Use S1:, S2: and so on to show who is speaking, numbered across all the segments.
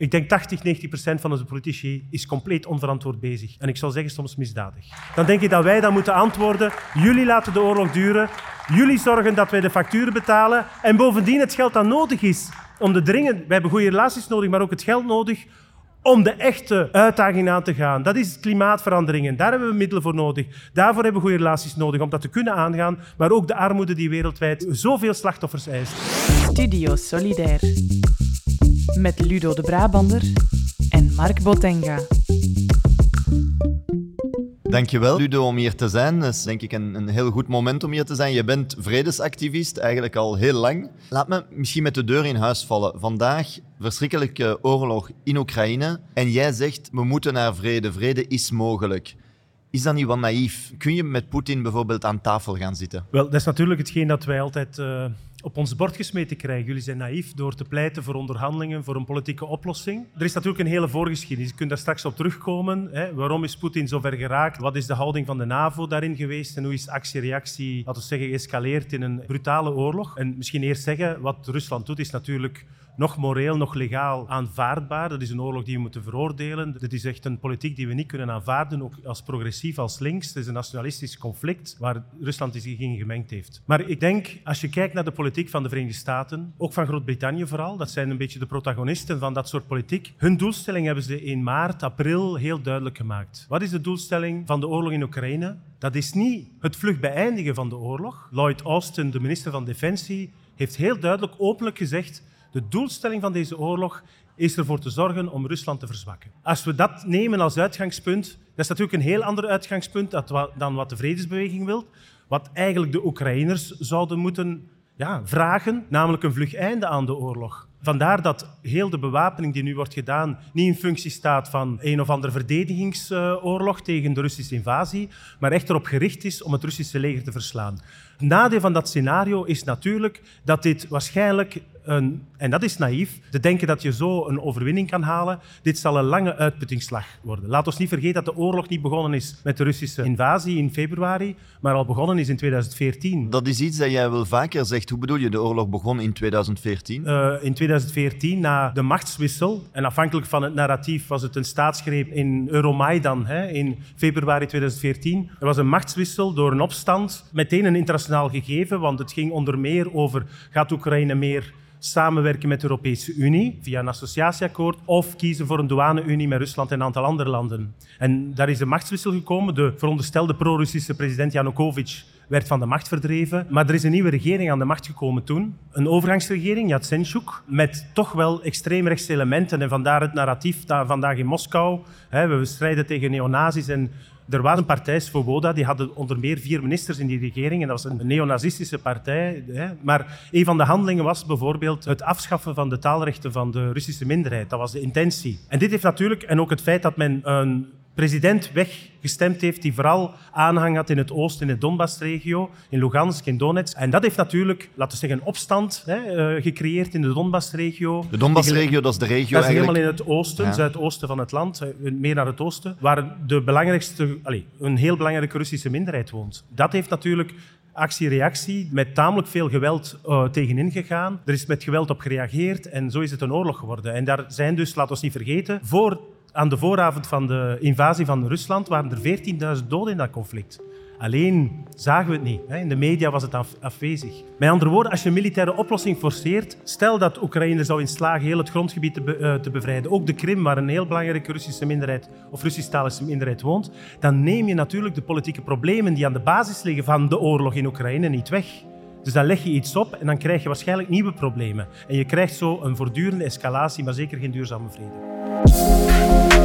S1: Ik denk 80, 90 procent van onze politici is compleet onverantwoord bezig. En ik zou zeggen soms misdadig. Dan denk ik dat wij dan moeten antwoorden. Jullie laten de oorlog duren. Jullie zorgen dat wij de facturen betalen. En bovendien het geld dat nodig is om de dringen... Wij hebben goede relaties nodig, maar ook het geld nodig om de echte uitdaging aan te gaan. Dat is klimaatveranderingen. Daar hebben we middelen voor nodig. Daarvoor hebben we goede relaties nodig om dat te kunnen aangaan. Maar ook de armoede die wereldwijd zoveel slachtoffers eist.
S2: Studio Solidair. Met Ludo de Brabander en Mark Botenga.
S3: Dankjewel, Ludo, om hier te zijn. Dat is denk ik een, een heel goed moment om hier te zijn. Je bent vredesactivist, eigenlijk al heel lang. Laat me misschien met de deur in huis vallen. Vandaag verschrikkelijke oorlog in Oekraïne. En jij zegt, we moeten naar vrede. Vrede is mogelijk. Is dat niet wat naïef? Kun je met Poetin bijvoorbeeld aan tafel gaan zitten?
S1: Wel, dat is natuurlijk hetgeen dat wij altijd uh, op ons bord gesmeten krijgen. Jullie zijn naïef door te pleiten voor onderhandelingen, voor een politieke oplossing. Er is natuurlijk een hele voorgeschiedenis. Je kunt daar straks op terugkomen. Hè. Waarom is Poetin zo ver geraakt? Wat is de houding van de NAVO daarin geweest? En hoe is actie-reactie, laten we zeggen, geëscaleerd in een brutale oorlog? En misschien eerst zeggen, wat Rusland doet, is natuurlijk nog moreel, nog legaal aanvaardbaar. Dat is een oorlog die we moeten veroordelen. Dit is echt een politiek die we niet kunnen aanvaarden, ook als progressief, als links. Het is een nationalistisch conflict waar Rusland zich in gemengd heeft. Maar ik denk, als je kijkt naar de politiek van de Verenigde Staten, ook van Groot-Brittannië vooral, dat zijn een beetje de protagonisten van dat soort politiek. Hun doelstelling hebben ze in maart, april heel duidelijk gemaakt. Wat is de doelstelling van de oorlog in Oekraïne? Dat is niet het vlug beëindigen van de oorlog. Lloyd Austin, de minister van Defensie, heeft heel duidelijk openlijk gezegd de doelstelling van deze oorlog is ervoor te zorgen om Rusland te verzwakken. Als we dat nemen als uitgangspunt, dat is natuurlijk een heel ander uitgangspunt dan wat de vredesbeweging wil. Wat eigenlijk de Oekraïners zouden moeten ja, vragen, namelijk een vlug einde aan de oorlog. Vandaar dat heel de bewapening die nu wordt gedaan niet in functie staat van een of andere verdedigingsoorlog tegen de Russische invasie, maar echt erop gericht is om het Russische leger te verslaan. Het nadeel van dat scenario is natuurlijk dat dit waarschijnlijk een, en dat is naïef, te denken dat je zo een overwinning kan halen. Dit zal een lange uitputtingsslag worden. Laat ons niet vergeten dat de oorlog niet begonnen is met de Russische invasie in februari, maar al begonnen is in 2014.
S3: Dat is iets dat jij wel vaker zegt. Hoe bedoel je, de oorlog begon in 2014?
S1: Uh, in 2014, na de machtswissel, en afhankelijk van het narratief was het een staatsgreep in Euromaidan hè, in februari 2014. Er was een machtswissel door een opstand, meteen een internationaal gegeven, want het ging onder meer over gaat Oekraïne meer samenwerken met de Europese Unie via een associatieakkoord of kiezen voor een douane-unie met Rusland en een aantal andere landen. En daar is een machtswissel gekomen. De veronderstelde pro-Russische president Yanukovych werd van de macht verdreven. Maar er is een nieuwe regering aan de macht gekomen toen. Een overgangsregering, Yatsenchuk, met toch wel extreemrechtse elementen. En vandaar het narratief dat vandaag in Moskou. Hè, we strijden tegen neonazis en er was een partij, Svoboda, die hadden onder meer vier ministers in die regering. En dat was een neonazistische partij. Hè. Maar een van de handelingen was bijvoorbeeld het afschaffen van de taalrechten van de Russische minderheid. Dat was de intentie. En dit heeft natuurlijk, en ook het feit dat men een president weggestemd heeft die vooral aanhang had in het oosten, in de Donbassregio, in Lugansk, in Donetsk. En dat heeft natuurlijk, laten we zeggen, een opstand hè, uh, gecreëerd in de Donbassregio.
S3: De Donbassregio, dat is de regio
S1: Dat is
S3: eigenlijk...
S1: helemaal in het oosten, ja. zuidoosten van het land, uh, meer naar het oosten, waar de belangrijkste, allez, een heel belangrijke Russische minderheid woont. Dat heeft natuurlijk actie-reactie met tamelijk veel geweld uh, tegenin gegaan. Er is met geweld op gereageerd en zo is het een oorlog geworden. En daar zijn dus, laten we niet vergeten, voor aan de vooravond van de invasie van Rusland waren er 14.000 doden in dat conflict. Alleen zagen we het niet. In de media was het af, afwezig. Met andere woorden, als je een militaire oplossing forceert, stel dat Oekraïne zou in slagen heel het grondgebied te, be, uh, te bevrijden, ook de Krim, waar een heel belangrijke Russische minderheid of Russisch-talige minderheid woont, dan neem je natuurlijk de politieke problemen die aan de basis liggen van de oorlog in Oekraïne niet weg. Dus dan leg je iets op en dan krijg je waarschijnlijk nieuwe problemen. En je krijgt zo een voortdurende escalatie, maar zeker geen duurzame vrede.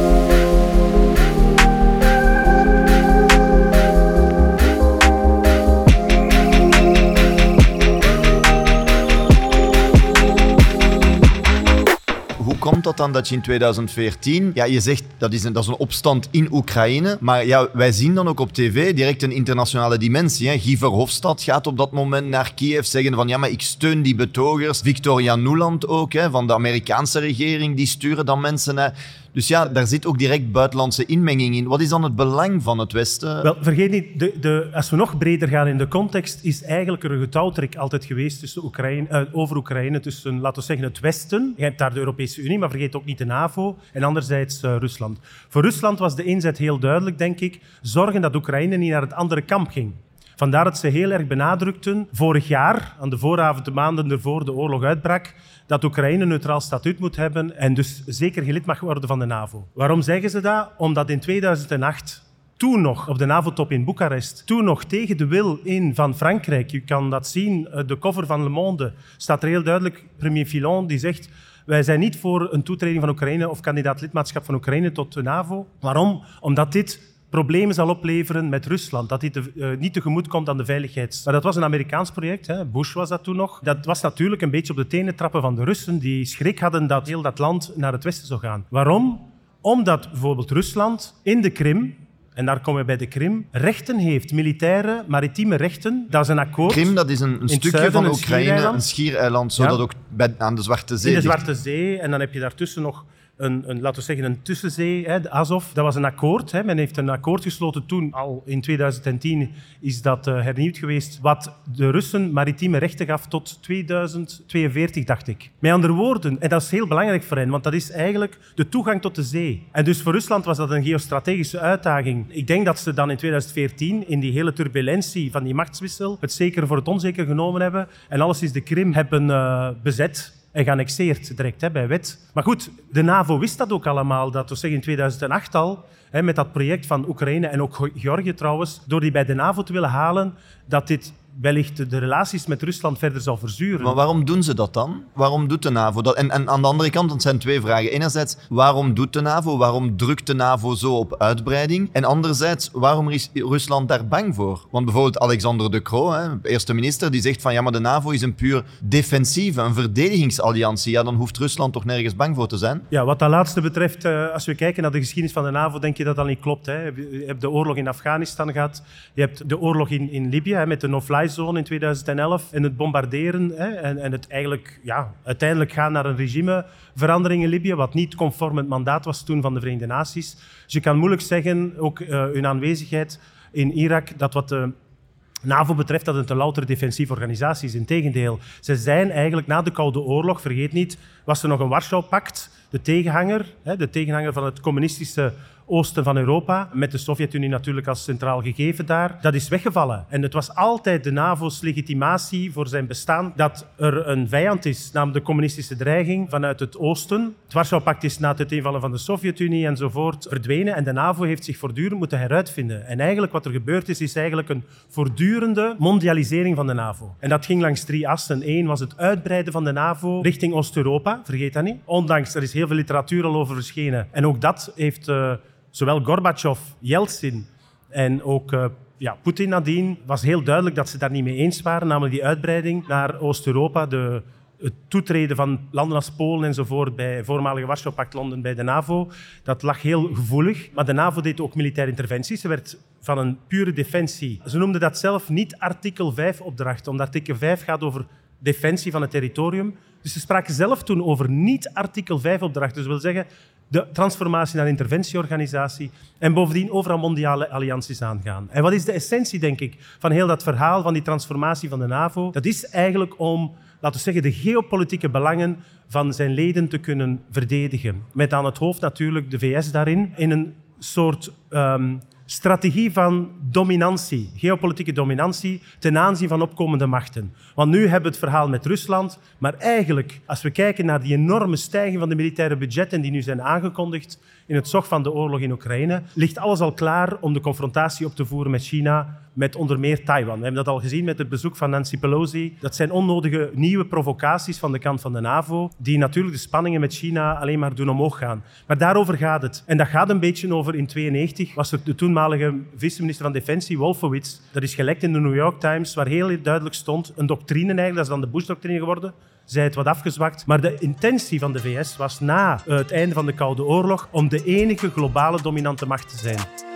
S3: Komt dat dan dat je in 2014, ja, je zegt dat is, een, dat is een opstand in Oekraïne, maar ja, wij zien dan ook op tv direct een internationale dimensie. Hè. Guy Verhofstadt gaat op dat moment naar Kiev zeggen van ja, maar ik steun die betogers. Victoria Nuland ook, hè, van de Amerikaanse regering, die sturen dan mensen naar... Dus ja, daar zit ook direct buitenlandse inmenging in. Wat is dan het belang van het Westen?
S1: Wel, vergeet niet, de, de, als we nog breder gaan in de context, is eigenlijk er een getouwtrek altijd geweest tussen Oekraïne, uh, over Oekraïne, tussen, laten we zeggen, het Westen. Daar de Europese Unie, maar vergeet ook niet de NAVO. En anderzijds uh, Rusland. Voor Rusland was de inzet heel duidelijk, denk ik. Zorgen dat Oekraïne niet naar het andere kamp ging. Vandaar dat ze heel erg benadrukten vorig jaar, aan de vooravond, de maanden ervoor de oorlog uitbrak, dat Oekraïne neutraal statuut moet hebben en dus zeker geen lid mag worden van de NAVO. Waarom zeggen ze dat? Omdat in 2008 toen nog op de NAVO-top in Boekarest, toen nog tegen de wil in van Frankrijk. Je kan dat zien, eh, de cover van Le Monde staat er heel duidelijk. Premier Fillon die zegt, wij zijn niet voor een toetreding van Oekraïne of kandidaat lidmaatschap van Oekraïne tot de NAVO. Waarom? Omdat dit problemen zal opleveren met Rusland. Dat dit uh, niet tegemoet komt aan de veiligheids... Maar dat was een Amerikaans project. Hè. Bush was dat toen nog. Dat was natuurlijk een beetje op de tenen trappen van de Russen die schrik hadden dat heel dat land naar het westen zou gaan. Waarom? Omdat bijvoorbeeld Rusland in de Krim, en daar komen we bij de Krim, rechten heeft, militaire, maritieme rechten. Dat is een akkoord.
S3: Krim, dat is een, een stukje van Oekraïne, een schiereiland, zodat ook bij, aan de Zwarte Zee
S1: In de Zwarte Zee, en dan heb je daartussen nog een, een, laten we zeggen, een tussenzee, hè, de Azov. Dat was een akkoord. Hè. Men heeft een akkoord gesloten toen, al in 2010 is dat uh, hernieuwd geweest, wat de Russen maritieme rechten gaf tot 2042, dacht ik. Met andere woorden, en dat is heel belangrijk voor hen, want dat is eigenlijk de toegang tot de zee. En dus voor Rusland was dat een geostrategische uitdaging. Ik denk dat ze dan in 2014, in die hele turbulentie van die machtswissel, het zeker voor het onzeker genomen hebben en alles is de Krim hebben uh, bezet en geannexeerd direct hè, bij wet. Maar goed, de NAVO wist dat ook allemaal, dat we zeggen in 2008 al, hè, met dat project van Oekraïne en ook Georgië trouwens, door die bij de NAVO te willen halen, dat dit wellicht de relaties met Rusland verder zal verzuren.
S3: Maar waarom doen ze dat dan? Waarom doet de NAVO dat? En, en aan de andere kant, het zijn twee vragen. Enerzijds, waarom doet de NAVO? Waarom drukt de NAVO zo op uitbreiding? En anderzijds, waarom is Rusland daar bang voor? Want bijvoorbeeld Alexander De Croo, hè, eerste minister, die zegt van ja, maar de NAVO is een puur defensieve, een verdedigingsalliantie. Ja, dan hoeft Rusland toch nergens bang voor te zijn?
S1: Ja, wat dat laatste betreft, eh, als we kijken naar de geschiedenis van de NAVO, denk je dat dat niet klopt. Hè? Je hebt de oorlog in Afghanistan gehad, je hebt de oorlog in, in Libië hè, met de no-fly zone in 2011 en het bombarderen hè, en, en, het eigenlijk ja, uiteindelijk gaan naar een regimeverandering in Libië, wat niet conform het mandaat was toen van de Verenigde Naties. Dus je kan moeilijk zeggen, ook uh, hun aanwezigheid in Irak, dat wat de NAVO betreft dat het een louter defensieve organisatie is. Integendeel, ze zijn eigenlijk na de Koude Oorlog, vergeet niet, was er nog een Warschau-pact, de tegenhanger, de tegenhanger van het communistische oosten van Europa, met de Sovjet-Unie natuurlijk als centraal gegeven daar, dat is weggevallen. En het was altijd de NAVO's legitimatie voor zijn bestaan dat er een vijand is, namelijk de communistische dreiging vanuit het oosten. Het Warschau-pact is na het uiteenvallen van de Sovjet-Unie enzovoort verdwenen en de NAVO heeft zich voortdurend moeten heruitvinden. En eigenlijk wat er gebeurd is, is eigenlijk een voortdurende mondialisering van de NAVO. En dat ging langs drie assen. Eén was het uitbreiden van de NAVO richting Oost-Europa, vergeet dat niet. Ondanks, er is heel veel literatuur al over verschenen. En ook dat heeft... Uh, zowel Gorbachev, Yeltsin en ook uh, ja, Poetin nadien was heel duidelijk dat ze daar niet mee eens waren, namelijk die uitbreiding naar Oost-Europa, de, het toetreden van landen als Polen enzovoort bij voormalige Warschau-pact-landen bij de NAVO, dat lag heel gevoelig. Maar de NAVO deed ook militaire interventies. Ze werd van een pure defensie. Ze noemden dat zelf niet artikel 5 opdracht, omdat artikel 5 gaat over defensie van het territorium. Dus ze spraken zelf toen over niet artikel 5 opdracht. Dus dat wil zeggen, de transformatie naar interventieorganisatie en bovendien overal mondiale allianties aangaan. En wat is de essentie, denk ik, van heel dat verhaal van die transformatie van de NAVO? Dat is eigenlijk om, laten we zeggen, de geopolitieke belangen van zijn leden te kunnen verdedigen. Met aan het hoofd natuurlijk de VS daarin, in een soort um, strategie van dominantie, geopolitieke dominantie ten aanzien van opkomende machten. Want nu hebben we het verhaal met Rusland, maar eigenlijk, als we kijken naar die enorme stijging van de militaire budgetten die nu zijn aangekondigd in het zog van de oorlog in Oekraïne, ligt alles al klaar om de confrontatie op te voeren met China met onder meer Taiwan. We hebben dat al gezien met het bezoek van Nancy Pelosi. Dat zijn onnodige nieuwe provocaties van de kant van de NAVO, die natuurlijk de spanningen met China alleen maar doen omhoog gaan. Maar daarover gaat het. En dat gaat een beetje over, in 1992 was er de toenmalige vice-minister van Defensie, Wolfowitz, dat is gelekt in de New York Times, waar heel duidelijk stond, een doctrine eigenlijk, dat is dan de Bush-doctrine geworden, zij het wat afgezwakt. Maar de intentie van de VS was na het einde van de Koude Oorlog om de enige globale dominante macht te zijn.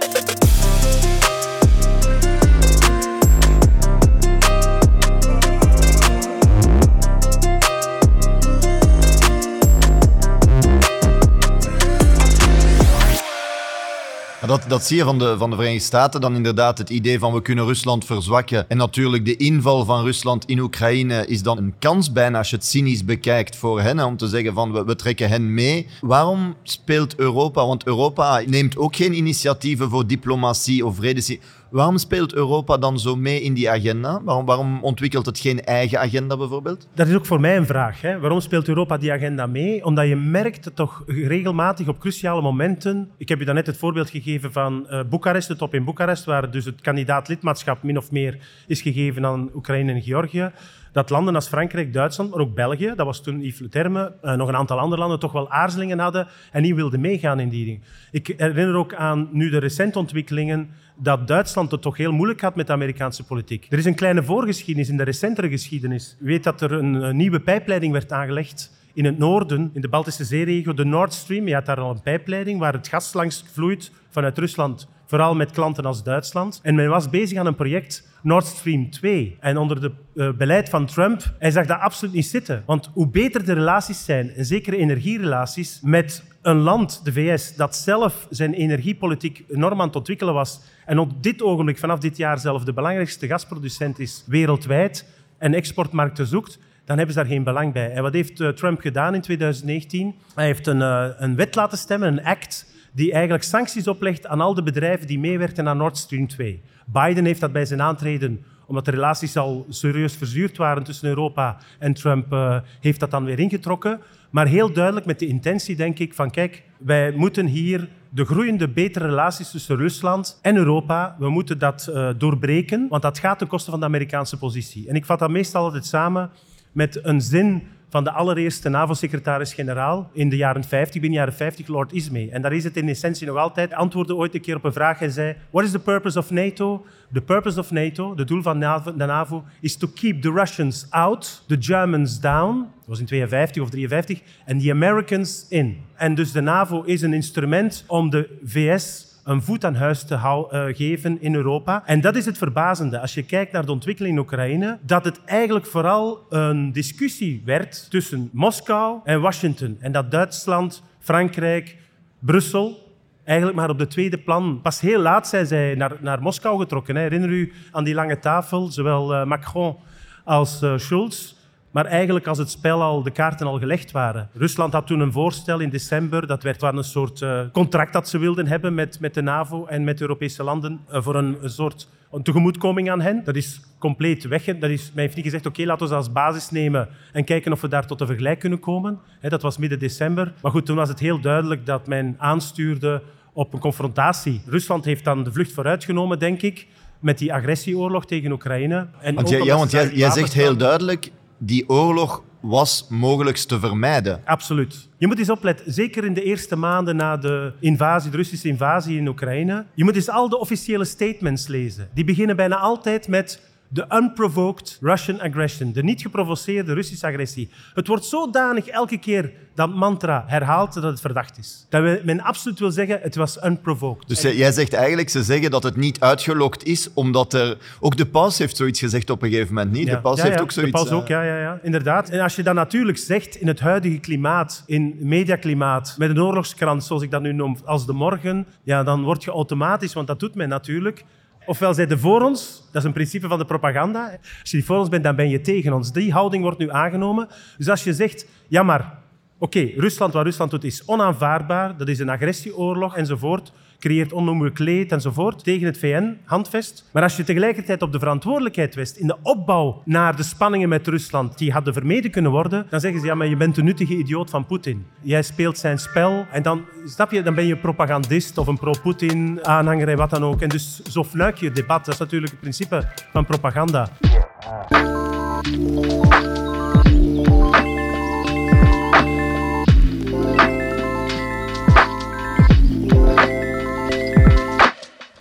S3: Dat, dat zie je van de, van de Verenigde Staten. Dan inderdaad het idee van we kunnen Rusland verzwakken. En natuurlijk de inval van Rusland in Oekraïne is dan een kans bijna als je het cynisch bekijkt voor hen. Om te zeggen van we, trekken hen mee. Waarom speelt Europa? Want Europa neemt ook geen initiatieven voor diplomatie of vrede. Waarom speelt Europa dan zo mee in die agenda? Waarom, waarom, ontwikkelt het geen eigen agenda bijvoorbeeld?
S1: Dat is ook voor mij een vraag. Hè? Waarom speelt Europa die agenda mee? Omdat je merkt toch regelmatig op cruciale momenten. Ik heb je daarnet het voorbeeld gegeven van uh, Boekarest, de top in Boekarest, waar dus het kandidaat lidmaatschap min of meer is gegeven aan Oekraïne en Georgië dat landen als Frankrijk, Duitsland, maar ook België, dat was toen Yves Le uh, nog een aantal andere landen, toch wel aarzelingen hadden en niet wilden meegaan in die ding. Ik herinner ook aan nu de recente ontwikkelingen dat Duitsland het toch heel moeilijk had met de Amerikaanse politiek. Er is een kleine voorgeschiedenis in de recentere geschiedenis. U weet dat er een, nieuwe pijpleiding werd aangelegd in het noorden, in de Baltische zeeregio, de Nord Stream. Je had daar al een pijpleiding waar het gas langs vloeit vanuit Rusland, vooral met klanten als Duitsland. En men was bezig aan een project Nord Stream 2. En onder het uh, beleid van Trump, hij zag dat absoluut niet zitten. Want hoe beter de relaties zijn, en zeker energierelaties, met een land, de VS, dat zelf zijn energiepolitiek enorm aan het ontwikkelen was en op dit ogenblik, vanaf dit jaar zelf, de belangrijkste gasproducent is wereldwijd en exportmarkten zoekt, dan hebben ze daar geen belang bij. En wat heeft uh, Trump gedaan in 2019? Hij heeft een, uh, een wet laten stemmen, een act, die eigenlijk sancties oplegt aan al de bedrijven die meewerken aan Nord Stream 2. Biden heeft dat bij zijn aantreden, omdat de relaties al serieus verzuurd waren tussen Europa en Trump, uh, heeft dat dan weer ingetrokken. Maar heel duidelijk met de intentie, denk ik, van kijk, wij moeten hier de groeiende betere relaties tussen Rusland en Europa, we moeten dat uh, doorbreken, want dat gaat ten koste van de Amerikaanse positie. En ik vat dat meestal altijd samen met een zin van de allereerste NAVO-secretaris-generaal in de jaren 50, begin jaren 50, Lord Ismay. En daar is het in essentie nog altijd. Antwoordde ooit een keer op een vraag en zei: What is the purpose of NATO? The purpose of NATO, de doel van de NAVO, is to keep the Russians out, the Germans down. Dat was in 52 of 53. En the Americans in. En dus de NAVO is een instrument om de VS een voet aan huis te uh, geven in Europa. En dat is het verbazende. Als je kijkt naar de ontwikkeling in Oekraïne, dat het eigenlijk vooral een discussie werd tussen Moskou en Washington. En dat Duitsland, Frankrijk, Brussel eigenlijk maar op de tweede plan. Pas heel laat zijn zij naar, naar Moskou getrokken. Hè. Herinner u aan die lange tafel, zowel uh, Macron als uh, Schulz. Maar eigenlijk als het spel al, de kaarten al gelegd waren. Rusland had toen een voorstel in december. Dat werd wel een soort uh, contract dat ze wilden hebben met, met de NAVO en met de Europese landen. Uh, voor een, een, soort een tegemoetkoming aan hen. Dat is compleet weg. Dat is, mij heeft niet gezegd, oké, okay, laten we dat als basis nemen en kijken of we daar tot een vergelijk kunnen komen. He, dat was midden december. Maar goed, toen was het heel duidelijk dat men aanstuurde op een confrontatie. Rusland heeft dan de vlucht vooruitgenomen, denk ik, met die agressieoorlog tegen Oekraïne.
S3: En want jij, ja, want jij, jij zegt heel duidelijk, die oorlog was mogelijk te vermijden.
S1: Absoluut. Je moet eens opletten, zeker in de eerste maanden na de invasie, de Russische invasie in Oekraïne. Je moet eens al de officiële statements lezen. Die beginnen bijna altijd met de unprovoked Russian aggression, de niet geprovoceerde Russische agressie. Het wordt zodanig elke keer dat mantra herhaald dat het verdacht is. Dat men absoluut wil zeggen, het was unprovoked.
S3: Dus jij zegt eigenlijk, ze zeggen dat het niet uitgelokt is, omdat er... Ook de paus heeft zoiets gezegd op een gegeven moment, niet?
S1: Ja.
S3: De paus
S1: ja,
S3: heeft ook zoiets...
S1: De paus ook, ja, ja, ja, inderdaad. En als je dat natuurlijk zegt in het huidige klimaat, in mediaklimaat, met een oorlogskrant, zoals ik dat nu noem, als de morgen, ja, dan word je automatisch, want dat doet men natuurlijk, Ofwel zij er voor ons, dat is een principe van de propaganda. Als je voor ons bent, dan ben je tegen ons. Die houding wordt nu aangenomen. Dus als je zegt, ja maar, oké, Rusland, wat Rusland doet, is onaanvaardbaar. Dat is een agressieoorlog enzovoort. Creëert onnoemelijk leed enzovoort tegen het VN-handvest. Maar als je tegelijkertijd op de verantwoordelijkheid wist in de opbouw naar de spanningen met Rusland, die hadden vermeden kunnen worden, dan zeggen ze, ja, maar je bent de nuttige idioot van Poetin. Jij speelt zijn spel en dan, snap je, dan ben je propagandist of een pro-Poetin-aanhanger en wat dan ook. En dus zo fluik je het debat. Dat is natuurlijk het principe van propaganda.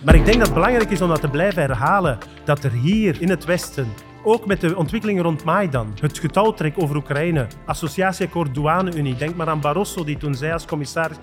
S1: Maar ik denk dat het belangrijk is om dat te blijven herhalen. Dat er hier in het Westen, ook met de ontwikkelingen rond Maidan, het getouwtrek over Oekraïne, associatieakkoord douane-Unie. Denk maar aan Barroso, die toen zei als commissaris...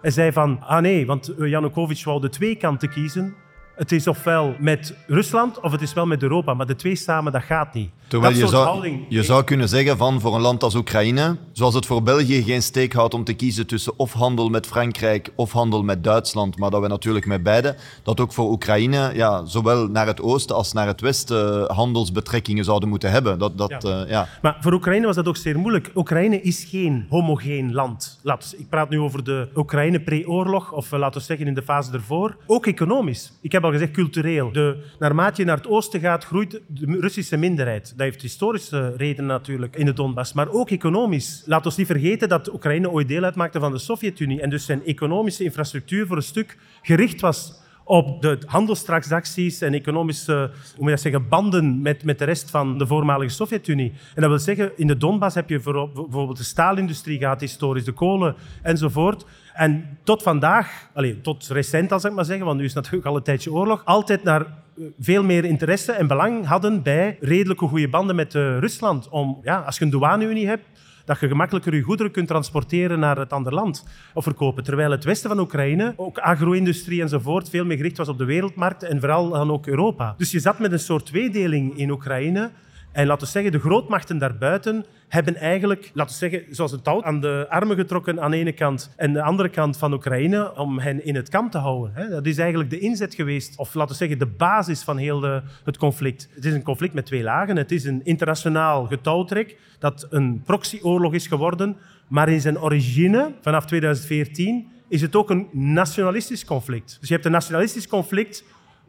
S1: Hij zei van, ah nee, want Janukovic wou de twee kanten kiezen. Het is ofwel met Rusland of het is wel met Europa, maar de twee samen, dat gaat niet.
S3: Terwijl
S1: dat
S3: je zou,
S1: houding-
S3: je zou kunnen zeggen van voor een land als Oekraïne, zoals het voor België geen steek houdt om te kiezen tussen of handel met Frankrijk of handel met Duitsland, maar dat we natuurlijk met beide, dat ook voor Oekraïne ja, zowel naar het oosten als naar het westen eh, handelsbetrekkingen zouden moeten hebben. Dat, dat,
S1: Ja.
S3: ja. ja.
S1: Maar voor Oekraïne was dat ook zeer moeilijk. Oekraïne is geen homogeen land. Laat, ik praat nu over de Oekraïne pre-oorlog, of eh, laten we zeggen in de fase ervoor. Ook economisch. Ik heb al gezegd cultureel. De, naarmate je naar het oosten gaat, groeit de Russische minderheid. Dat heeft historische redenen natuurlijk in de Donbass, maar ook economisch. Laat ons niet vergeten dat Oekraïne ooit deel uitmaakte van de Sovjet-Unie en dus zijn economische infrastructuur voor een stuk gericht was op de handelstransacties en economische hoe moet je zeggen, banden met, met de rest van de voormalige Sovjet-Unie. En dat wil zeggen, in de Donbass heb je bijvoorbeeld de staalindustrie gehad, historisch, de kolen enzovoort. En tot vandaag, allez, tot recent als ik maar zeggen, want nu is natuurlijk al een tijdje oorlog, altijd naar eh, veel meer interesse en belang hadden bij redelijke goede banden met eh, Rusland. Om, ja, als je een douane-unie hebt, dat je gemakkelijker je goederen kunt transporteren naar het andere land of verkopen. Terwijl het westen van Oekraïne, ook agro-industrie enzovoort, veel meer gericht was op de wereldmarkt en vooral dan ook Europa. Dus je zat met een soort tweedeling in Oekraïne. En laten we zeggen, de grootmachten daarbuiten hebben eigenlijk, laten we zeggen, zoals een touw aan de armen getrokken aan de ene kant en de andere kant van Oekraïne om hen in het kamp te houden. Dat is eigenlijk de inzet geweest, of laten we zeggen, de basis van heel de, het conflict. Het is een conflict met twee lagen. Het is een internationaal getouwtrek dat een proxyoorlog is geworden, maar in zijn origine, vanaf 2014, is het ook een nationalistisch conflict. Dus je hebt een nationalistisch conflict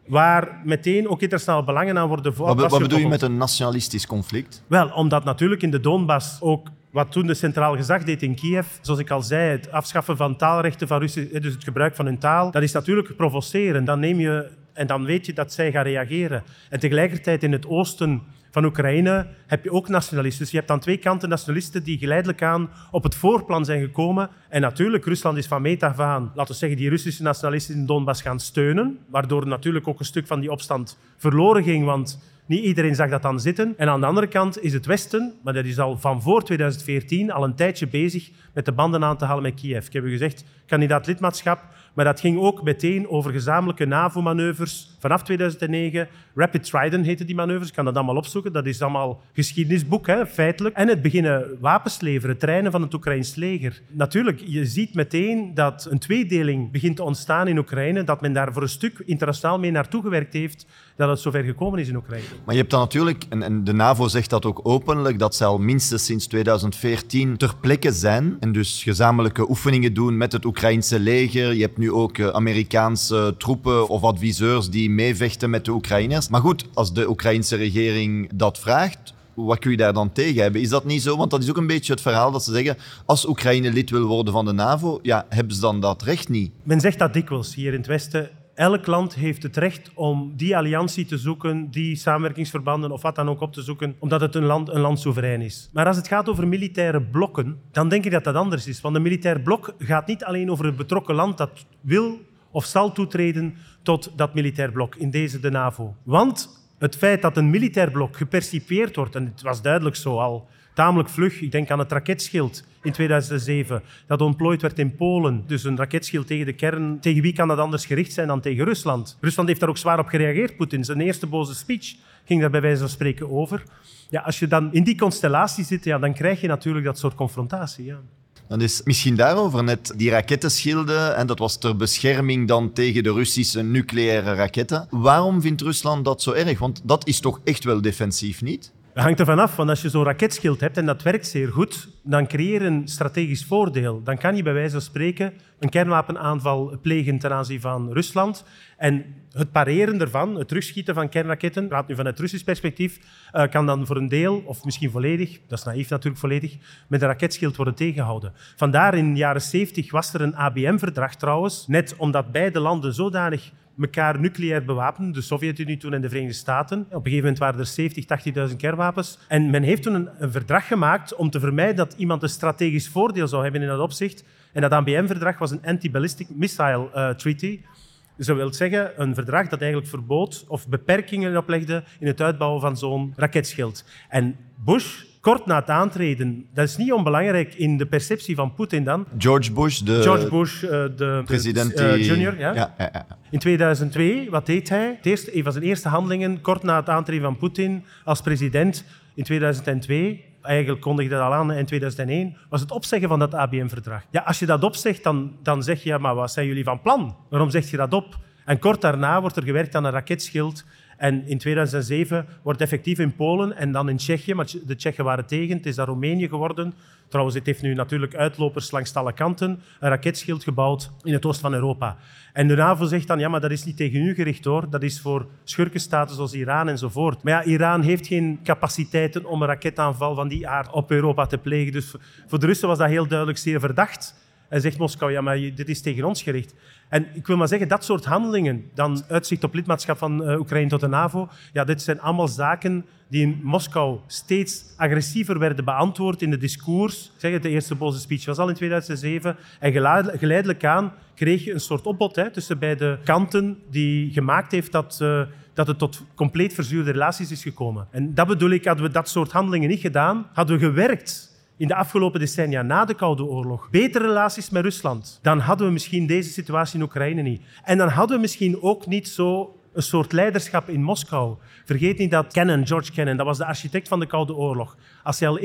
S1: waar meteen ook internationale belangen aan worden voor.
S3: Wat, be- wat bedoel je met een nationalistisch conflict?
S1: Wel, omdat natuurlijk in de Donbass ook wat toen de centraal gezag deed in Kiev, zoals ik al zei, het afschaffen van taalrechten van Russen, dus het gebruik van hun taal, dat is natuurlijk provoceren. Dan neem je en dan weet je dat zij gaan reageren. En tegelijkertijd in het oosten van Oekraïne heb je ook nationalisten. Dus je hebt aan twee kanten nationalisten die geleidelijk aan op het voorplan zijn gekomen. En natuurlijk, Rusland is van meet af aan, laten we zeggen, die Russische nationalisten in Donbass gaan steunen. Waardoor natuurlijk ook een stuk van die opstand verloren ging, want niet iedereen zag dat dan zitten. En aan de andere kant is het Westen, maar dat is al van voor 2014, al een tijdje bezig met de banden aan te halen met Kiev. Ik heb u gezegd, kandidaat lidmaatschap, maar dat ging ook meteen over gezamenlijke NAVO-manoeuvres vanaf 2009. Rapid Trident heette die manoeuvres, ik kan dat allemaal opzoeken. Dat is allemaal geschiedenisboek, hè, feitelijk. En het beginnen wapens leveren, treinen van het Oekraïns leger. Natuurlijk, je ziet meteen dat een tweedeling begint te ontstaan in Oekraïne, dat men daar voor een stuk internationaal mee naartoe gewerkt heeft, dat het zover gekomen is in Oekraïne.
S3: Maar je hebt dan natuurlijk, en, en de NAVO zegt dat ook openlijk, dat zij al minstens sinds 2014 ter plekke zijn en dus gezamenlijke oefeningen doen met het Oekraïnse leger. Je hebt nu ook eh, Amerikaanse troepen of adviseurs die meevechten met de Oekraïners. Maar goed, als de Oekraïnse regering dat vraagt, wat kun je daar dan tegen hebben? Is dat niet zo? Want dat is ook een beetje het verhaal dat ze zeggen, als Oekraïne lid wil worden van de NAVO, ja, hebben ze dan dat recht niet?
S1: Men zegt dat dikwijls hier in het Westen. Elk land heeft het recht om die alliantie te zoeken, die samenwerkingsverbanden of wat dan ook op te zoeken, omdat het een land, een land soeverein is. Maar als het gaat over militaire blokken, dan denk ik dat dat anders is. Want een militair blok gaat niet alleen over het betrokken land dat wil of zal toetreden tot dat militair blok, in deze de NAVO. Want het feit dat een militair blok gepercipieerd wordt, en het was duidelijk zo al, tamelijk vlug. Ik denk aan het raketschild in 2007, dat ontplooid werd in Polen. Dus een raketschild tegen de kern. Tegen wie kan dat anders gericht zijn dan tegen Rusland? Rusland heeft daar ook zwaar op gereageerd. Poetin, zijn eerste boze speech ging daar bij wijze van spreken over. Ja, als je dan in die constellatie zit, ja, dan krijg je natuurlijk dat soort confrontatie. Ja.
S3: Dat is misschien daarover net die rakettenschilden. En dat was ter bescherming dan tegen de Russische nucleaire raketten. Waarom vindt Rusland dat zo erg? Want dat is toch echt wel defensief, niet?
S1: Dat hangt ervan af, want als je zo'n raketschild hebt en dat werkt zeer goed, dan creëer je een strategisch voordeel. Dan kan je bij wijze van spreken een kernwapenaanval plegen ten aanzien van Rusland. En het pareren ervan, het terugschieten van kernraketten, praat nu van het Russisch perspectief, eh, kan dan voor een deel, of misschien volledig, dat is naïef natuurlijk volledig, met een raketschild worden tegengehouden. Vandaar in de jaren 70 was er een ABM-verdrag trouwens, net omdat beide landen zodanig elkaar nucleair bewapenen, de Sovjet-Unie toen en de Verenigde Staten. Op een gegeven moment waren er 70, 80.000 kernwapens. En men heeft toen een, een verdrag gemaakt om te vermijden dat iemand een strategisch voordeel zou hebben in dat opzicht. En dat ABM-verdrag was een Anti-Ballistic Missile eh, Treaty. Dat wil zeggen, een verdrag dat eigenlijk verbood of beperkingen oplegde in het uitbouwen van zo'n raketschild. En Bush kort na het aantreden, dat is niet onbelangrijk in de perceptie van Poetin dan.
S3: George Bush, de
S1: George Bush, uh, de
S3: president
S1: uh, junior. Ja?
S3: Ja, ja, ja.
S1: In 2002, wat deed hij? Het eerste, een van zijn eerste handelingen, kort na het aantreden van Poetin als president in 2002, eigenlijk kondigde dat al aan in 2001, was het opzeggen van dat ABM-verdrag. Ja, als je dat opzegt, dan, dan zeg je, maar wat zijn jullie van plan? Waarom zeg je dat op? En kort daarna wordt er gewerkt aan een raketschild en in 2007 wordt effectief in Polen en dan in Tsjechië, maar de Tsjechen waren tegen, het is daar Roemenië geworden. Trouwens, het heeft nu natuurlijk uitlopers langs alle kanten, een raketschild gebouwd in het oosten van Europa. En de NAVO zegt dan, ja, maar dat is niet tegen u gericht hoor, dat is voor schurkenstaten zoals Iran enzovoort. Maar ja, Iran heeft geen capaciteiten om een raketaanval van die aard op Europa te plegen. Dus voor de Russen was dat heel duidelijk zeer verdacht. En zegt Moskou, ja, maar dit is tegen ons gericht. En ik wil maar zeggen, dat soort handelingen, dan uitzicht op lidmaatschap van uh, Oekraïne tot de NAVO, ja, dit zijn allemaal zaken die in Moskou steeds agressiever werden beantwoord in de discours. Zeg het, de eerste boze speech was al in 2007. En geleidelijk aan kreeg je een soort opbod hè, tussen beide kanten die gemaakt heeft dat, uh, dat het tot compleet verzuurde relaties is gekomen. En dat bedoel ik, hadden we dat soort handelingen niet gedaan, hadden we gewerkt in de afgelopen decennia na de Koude Oorlog betere relaties met Rusland, dan hadden we misschien deze situatie in Oekraïne niet. En dan hadden we misschien ook niet zo een soort leiderschap in Moskou. Vergeet niet dat Kennan, George Kennan, dat was de architect van de Koude Oorlog. Als hij al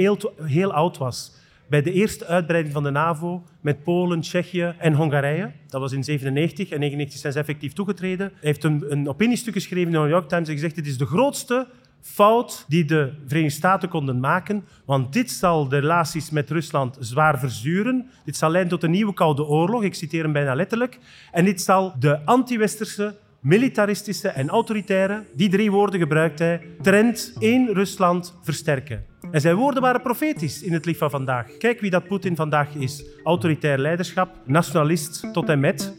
S1: heel, oud was, bij de eerste uitbreiding van de NAVO met Polen, Tsjechië en Hongarije. Dat was in 1997 en 1999 zijn ze effectief toegetreden. Heeft een, een opiniestuk geschreven in de New York Times en gezegd: dit is de grootste fout die de Verenigde Staten konden maken, want dit zal de relaties met Rusland zwaar verzuren. Dit zal leiden tot een nieuwe Koude Oorlog, ik citeer hem bijna letterlijk. En dit zal de anti-westerse, militaristische en autoritaire, die drie woorden gebruikt hij, trend in Rusland versterken. En zijn woorden waren profetisch in het licht van vandaag. Kijk wie dat Poetin vandaag is. Autoritair leiderschap, nationalist tot en met.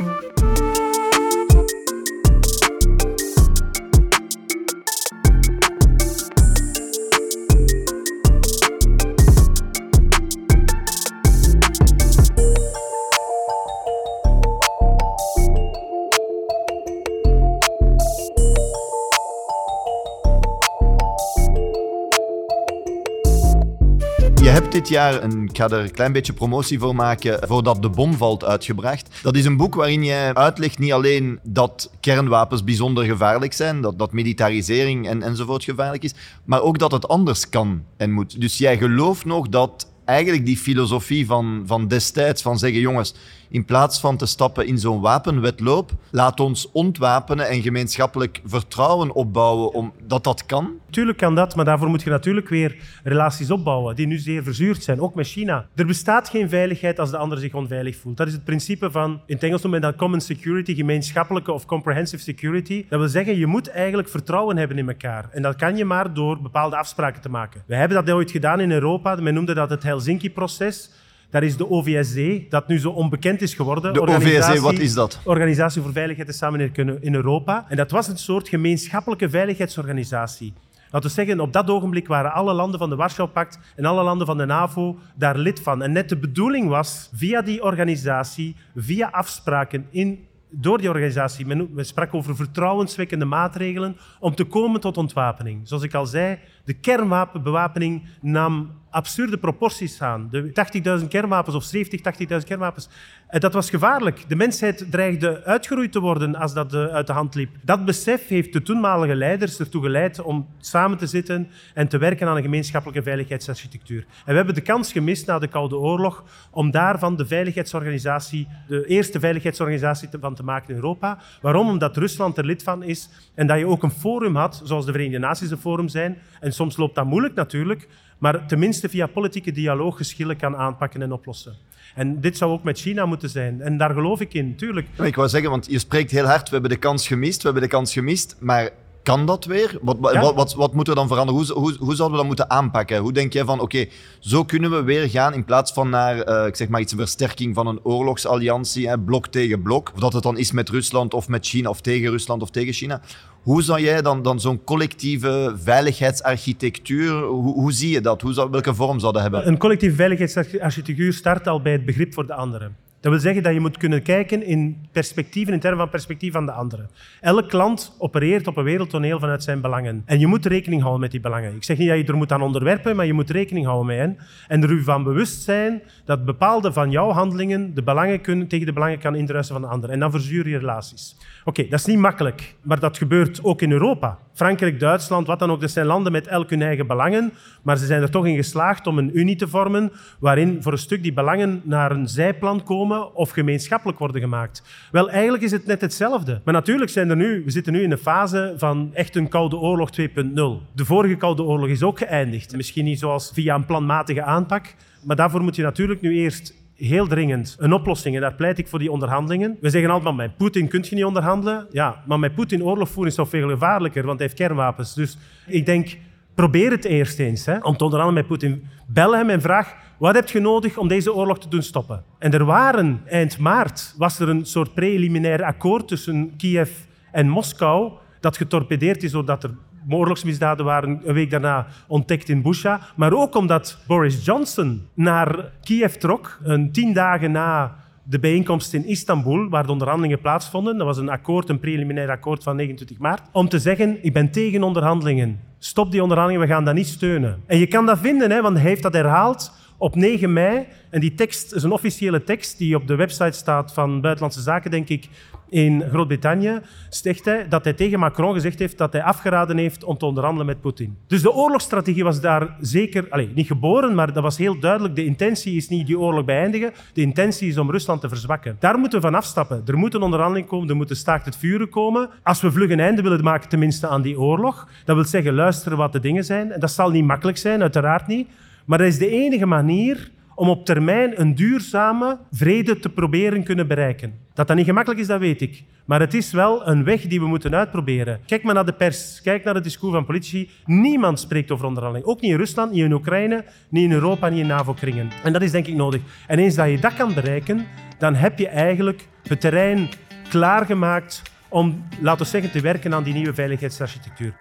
S3: Jaar, een, ik ga er een klein beetje promotie voor maken, voordat de bom valt uitgebracht. Dat is een boek waarin jij uitlegt niet alleen dat kernwapens bijzonder gevaarlijk zijn, dat, dat militarisering en, enzovoort gevaarlijk is, maar ook dat het anders kan en moet. Dus jij gelooft nog dat eigenlijk die filosofie van, van destijds, van zeggen jongens, in plaats van te stappen in zo'n wapenwetloop, laat ons ontwapenen en gemeenschappelijk vertrouwen opbouwen omdat dat kan?
S1: Tuurlijk kan dat, maar daarvoor moet je natuurlijk weer relaties opbouwen die nu zeer verzuurd zijn, ook met China. Er bestaat geen veiligheid als de ander zich onveilig voelt. Dat is het principe van, in het Engels noemen we dat common security, gemeenschappelijke of comprehensive security. Dat wil zeggen, je moet eigenlijk vertrouwen hebben in elkaar. En dat kan je maar door bepaalde afspraken te maken. We hebben dat ooit gedaan in Europa. Men noemde dat het Helsinki-proces. Daar is de OVSE, dat nu zo onbekend is geworden.
S3: De OVSE, wat is dat?
S1: Organisatie voor Veiligheid en Samenwerking in Europa. En dat was een soort gemeenschappelijke veiligheidsorganisatie. Laten we zeggen, op dat ogenblik waren alle landen van de Warschau-pact en alle landen van de NAVO daar lid van. En net de bedoeling was, via die organisatie, via afspraken in door die organisatie, men, men sprak over vertrouwenswekkende maatregelen om te komen tot ontwapening. Zoals ik al zei, de kernwapenbewapening nam absurde proporties aan. De 80.000 kernwapens of 70, 80.000 kernwapens. En dat was gevaarlijk. De mensheid dreigde uitgeroeid te worden als dat eh, uit de hand liep. Dat besef heeft de toenmalige leiders ertoe geleid om samen te zitten en te werken aan een gemeenschappelijke veiligheidsarchitectuur. En we hebben de kans gemist na de Koude Oorlog om daarvan de veiligheidsorganisatie, de eerste veiligheidsorganisatie van te maken in Europa. Waarom? Omdat Rusland er lid van is en dat je ook een forum had, zoals de Verenigde Naties een forum zijn. En soms loopt dat moeilijk natuurlijk, maar tenminste via politieke dialoog geschillen kan aanpakken en oplossen. En dit zou ook met China moeten zijn. En daar geloof ik in, tuurlijk.
S3: Ik wou zeggen, want je spreekt heel hard, we hebben de kans gemist, we hebben de kans gemist, maar kan dat weer? Wat, wat, wat, wat, moet er dan veranderen? Hoe, hoe, hoe zouden we dat moeten aanpakken? Hoe denk jij van, oké, zo kunnen we weer gaan in plaats van naar, uh, ik zeg maar iets, een versterking van een oorlogsalliantie, hè, blok tegen blok. Of dat het dan is met Rusland of met China of tegen Rusland of tegen China. Hoe zou jij dan, dan zo'n collectieve veiligheidsarchitectuur, hoe, hoe zie je dat? Hoe zou, welke vorm zou dat hebben?
S1: Een collectieve veiligheidsarchitectuur start al bij het begrip voor de anderen. Dat wil zeggen dat je moet kunnen kijken in perspectieven, in termen van perspectief van de anderen. Elk land opereert op een wereldtoneel vanuit zijn belangen. En je moet rekening houden met die belangen. Ik zeg niet dat je er moet aan onderwerpen, maar je moet rekening houden met hen. En er u van bewust zijn dat bepaalde van jouw handelingen de belangen kunnen, tegen de belangen kan indruisen van de anderen. En dan verzuur je relaties. Oké, dat is niet makkelijk, maar dat gebeurt ook in Europa. Frankrijk, Duitsland, wat dan ook, dat zijn landen met elk hun eigen belangen, maar ze zijn er toch in geslaagd om een unie te vormen waarin voor een stuk die belangen naar een zijplan komen of gemeenschappelijk worden gemaakt. Wel, eigenlijk is het net hetzelfde. Maar natuurlijk zijn er nu, we zitten nu in een fase van echt een Koude Oorlog 2.0. De vorige Koude Oorlog is ook geëindigd. Misschien niet zoals via een planmatige aanpak, maar daarvoor moet je natuurlijk nu eerst heel dringend een oplossing. En daar pleit ik voor die onderhandelingen. We zeggen altijd, met Poetin kun je niet onderhandelen. Ja, maar met Poetin oorlog voeren is toch veel gevaarlijker, want hij heeft kernwapens. Dus ik denk, probeer het eerst eens hè, om te onderhandelen met Poetin. Bel hem en vraag, wat heb je nodig om deze oorlog te doen stoppen? En er waren, eind maart, was er een soort preliminair akkoord tussen Kiev en Moskou dat getorpedeerd is doordat er oorlogsmisdaden waren een week daarna ontdekt in Busha. Maar ook omdat Boris Johnson naar Kiev trok, een tien dagen na de bijeenkomst in Istanbul, waar de onderhandelingen plaatsvonden. Dat was een akkoord, een preliminair akkoord van 29 maart. Om te zeggen, ik ben tegen onderhandelingen. Stop die onderhandelingen, we gaan dat niet steunen. En je kan dat vinden, hè, want hij heeft dat herhaald op 9 mei. En die tekst is een officiële tekst die op de website staat van Buitenlandse Zaken, denk ik, in Groot-Brittannië. Zegt hij dat hij tegen Macron gezegd heeft dat hij afgeraden heeft om te onderhandelen met Poetin. Dus de oorlogsstrategie was daar zeker, allez, niet geboren, maar dat was heel duidelijk. De intentie is niet die oorlog beëindigen, de intentie is om Rusland te verzwakken. Daar moeten we van afstappen. Er moet een onderhandeling komen, er moet een staakt het vuren komen. Als we vlug een einde willen maken, tenminste aan die oorlog, dat wil zeggen luisteren wat de dingen zijn. En dat zal niet makkelijk zijn, uiteraard niet. Maar dat is de enige manier om op termijn een duurzame vrede te proberen kunnen bereiken. Dat dat niet gemakkelijk is, dat weet ik. Maar het is wel een weg die we moeten uitproberen. Kijk maar naar de pers, kijk naar het discours van politici. Niemand spreekt over onderhandeling. Ook niet in Rusland, niet in Oekraïne, niet in Europa, niet in NAVO-kringen. En dat is denk ik nodig. En eens dat je dat kan bereiken, dan heb je eigenlijk het terrein klaargemaakt om, laten we zeggen, te werken aan die nieuwe veiligheidsarchitectuur.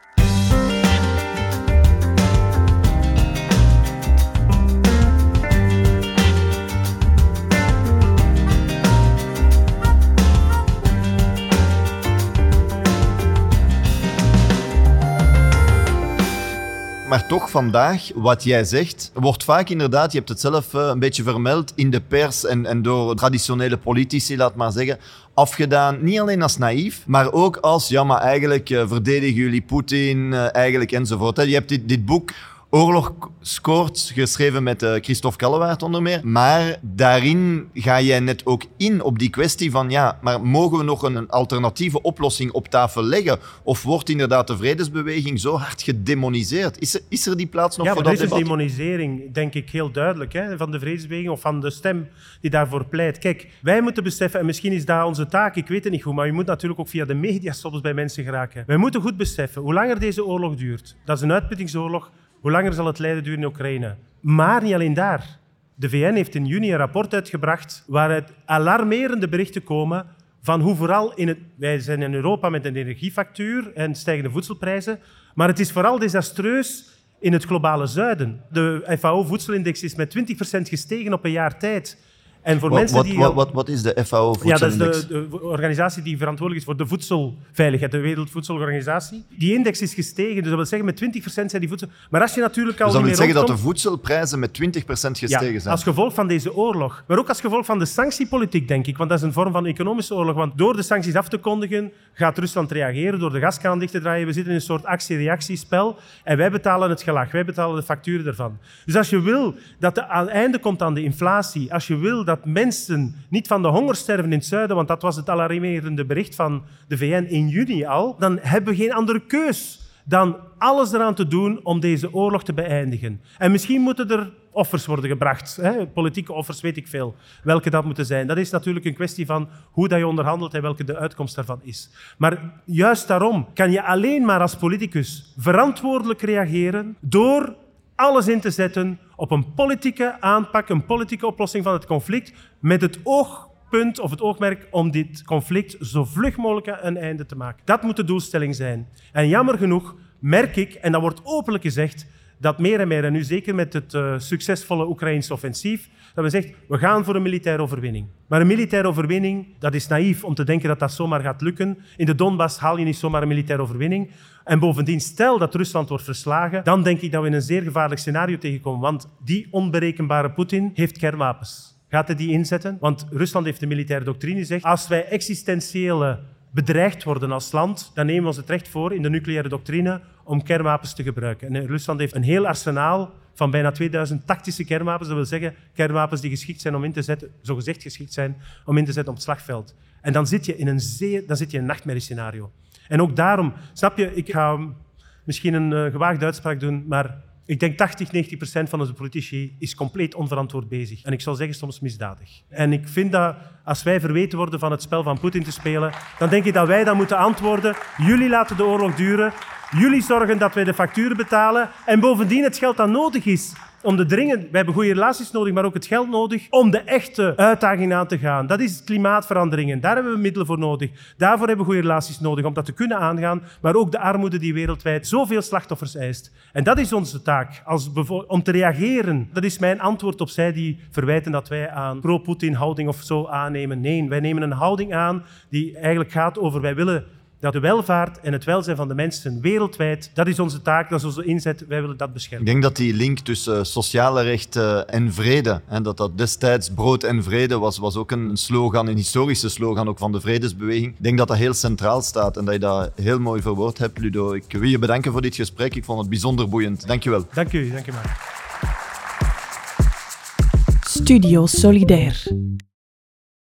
S3: Maar toch vandaag, wat jij zegt, wordt vaak inderdaad, je hebt het zelf eh, een beetje vermeld, in de pers en, en door traditionele politici, laat maar zeggen, afgedaan. Niet alleen als naïef, maar ook als, ja, maar eigenlijk uh, verdedigen jullie Poetin, uh, eigenlijk enzovoort. Je hebt dit, dit boek Oorlog scoort, geschreven met uh, Christophe Kallewaard onder meer. Maar daarin ga jij net ook in op die kwestie van, ja, maar mogen we nog een alternatieve oplossing op tafel leggen? Of wordt inderdaad de vredesbeweging zo hard gedemoniseerd? Is er, is er die plaats nog
S1: ja,
S3: voor
S1: dat
S3: dat
S1: is
S3: debat?
S1: een demonisering, denk ik, heel duidelijk, hè, van de vredesbeweging of van de stem die daarvoor pleit. Kijk, wij moeten beseffen, en misschien is dat onze taak, ik weet het niet goed, maar je moet natuurlijk ook via de media soms bij mensen geraken. Wij moeten goed beseffen, hoe langer deze oorlog duurt, dat is een uitputtingsoorlog, hoe langer zal het lijden duren in Oekraïne? Maar niet alleen daar. De VN heeft in juni een rapport uitgebracht waaruit alarmerende berichten komen van hoe vooral in het... Wij zijn in Europa met een energiefactuur en stijgende voedselprijzen, maar het is vooral desastreus in het globale zuiden. De FAO-voedselindex is met 20% gestegen op een jaar tijd. En voor
S3: Wat,
S1: mensen
S3: wat,
S1: die...
S3: wat, wat, wat is de FAO
S1: Ja, dat is
S3: voedselindex?
S1: de, de organisatie die verantwoordelijk is voor de voedselveiligheid, de Wereldvoedselorganisatie. Die index is gestegen, dus dat wil zeggen met 20% zijn die voedsel... Maar als je natuurlijk al
S3: Dus dat wil zeggen dat de voedselprijzen met 20% gestegen
S1: ja,
S3: zijn.
S1: als gevolg van deze oorlog. Maar ook als gevolg van de sanctiepolitiek, denk ik. Want dat is een vorm van economische oorlog. Want door de sancties af te kondigen, gaat Rusland reageren door de gaskraan dicht te draaien. We zitten in een soort actie-reactiespel. En wij betalen het gelag. Wij betalen de facturen ervan. Dus als je wil dat er aan einde komt aan de inflatie, als je wil dat mensen niet van de honger sterven in het zuiden, want dat was het alarmerende bericht van de VN in juni al, dan hebben we geen andere keus dan alles eraan te doen om deze oorlog te beëindigen. En misschien moeten er offers worden gebracht. Hè? Politieke offers, weet ik veel. Welke dat moeten zijn. Dat is natuurlijk een kwestie van hoe dat je onderhandelt en welke de uitkomst daarvan is. Maar juist daarom kan je alleen maar als politicus verantwoordelijk reageren door alles in te zetten op een politieke aanpak, een politieke oplossing van het conflict, met het oogpunt of het oogmerk om dit conflict zo vlug mogelijk een einde te maken. Dat moet de doelstelling zijn. En jammer genoeg merk ik, en dat wordt openlijk gezegd, dat meer en meer, en nu zeker met het uh, succesvolle Oekraïnse offensief, dat we zeggen, we gaan voor een militaire overwinning. Maar een militaire overwinning, dat is naïef om te denken dat dat zomaar gaat lukken. In de Donbass haal je niet zomaar een militaire overwinning. En bovendien, stel dat Rusland wordt verslagen, dan denk ik dat we in een zeer gevaarlijk scenario tegenkomen. Want die onberekenbare Poetin heeft kernwapens. Gaat hij die inzetten? Want Rusland heeft de militaire doctrine gezegd, als wij existentiële bedreigd worden als land, dan nemen we ons het recht voor in de nucleaire doctrine om kernwapens te gebruiken. En Rusland heeft een heel arsenaal van bijna 2000 tactische kernwapens. Dat wil zeggen kernwapens die geschikt zijn om in te zetten, zogezegd geschikt zijn om in te zetten op het slagveld. En dan zit je in een, zeer, dan zit je in een nachtmerriescenario. En ook daarom, snap je, ik ga misschien een uh, gewaagde uitspraak doen, maar ik denk 80, 90 procent van onze politici is compleet onverantwoord bezig. En ik zou zeggen soms misdadig. En ik vind dat als wij verweten worden van het spel van Poetin te spelen, dan denk ik dat wij dan moeten antwoorden. Jullie laten de oorlog duren. Jullie zorgen dat wij de facturen betalen. En bovendien het geld dat nodig is om de dringend... Wij hebben goede relaties nodig, maar ook het geld nodig om de echte uitdaging aan te gaan. Dat is klimaatveranderingen. Daar hebben we middelen voor nodig. Daarvoor hebben we goede relaties nodig om dat te kunnen aangaan. Maar ook de armoede die wereldwijd zoveel slachtoffers eist. En dat is onze taak, als om te reageren. Dat is mijn antwoord op zij die verwijten dat wij aan pro-Putin houding of zo aannemen. Nee, wij nemen een houding aan die eigenlijk gaat over wij willen dat de welvaart en het welzijn van de mensen wereldwijd, dat is onze taak, dat is onze inzet, wij willen dat beschermen.
S3: Ik denk dat die link tussen sociale rechten en vrede, en dat dat destijds brood en vrede was, was ook een slogan, een historische slogan ook van de vredesbeweging. Ik denk dat dat heel centraal staat en dat je dat heel mooi verwoord hebt, Ludo. Ik wil je bedanken voor dit gesprek, ik vond het bijzonder boeiend. Dank je wel.
S1: Dank u, dank je maar.
S2: Studio Solidair.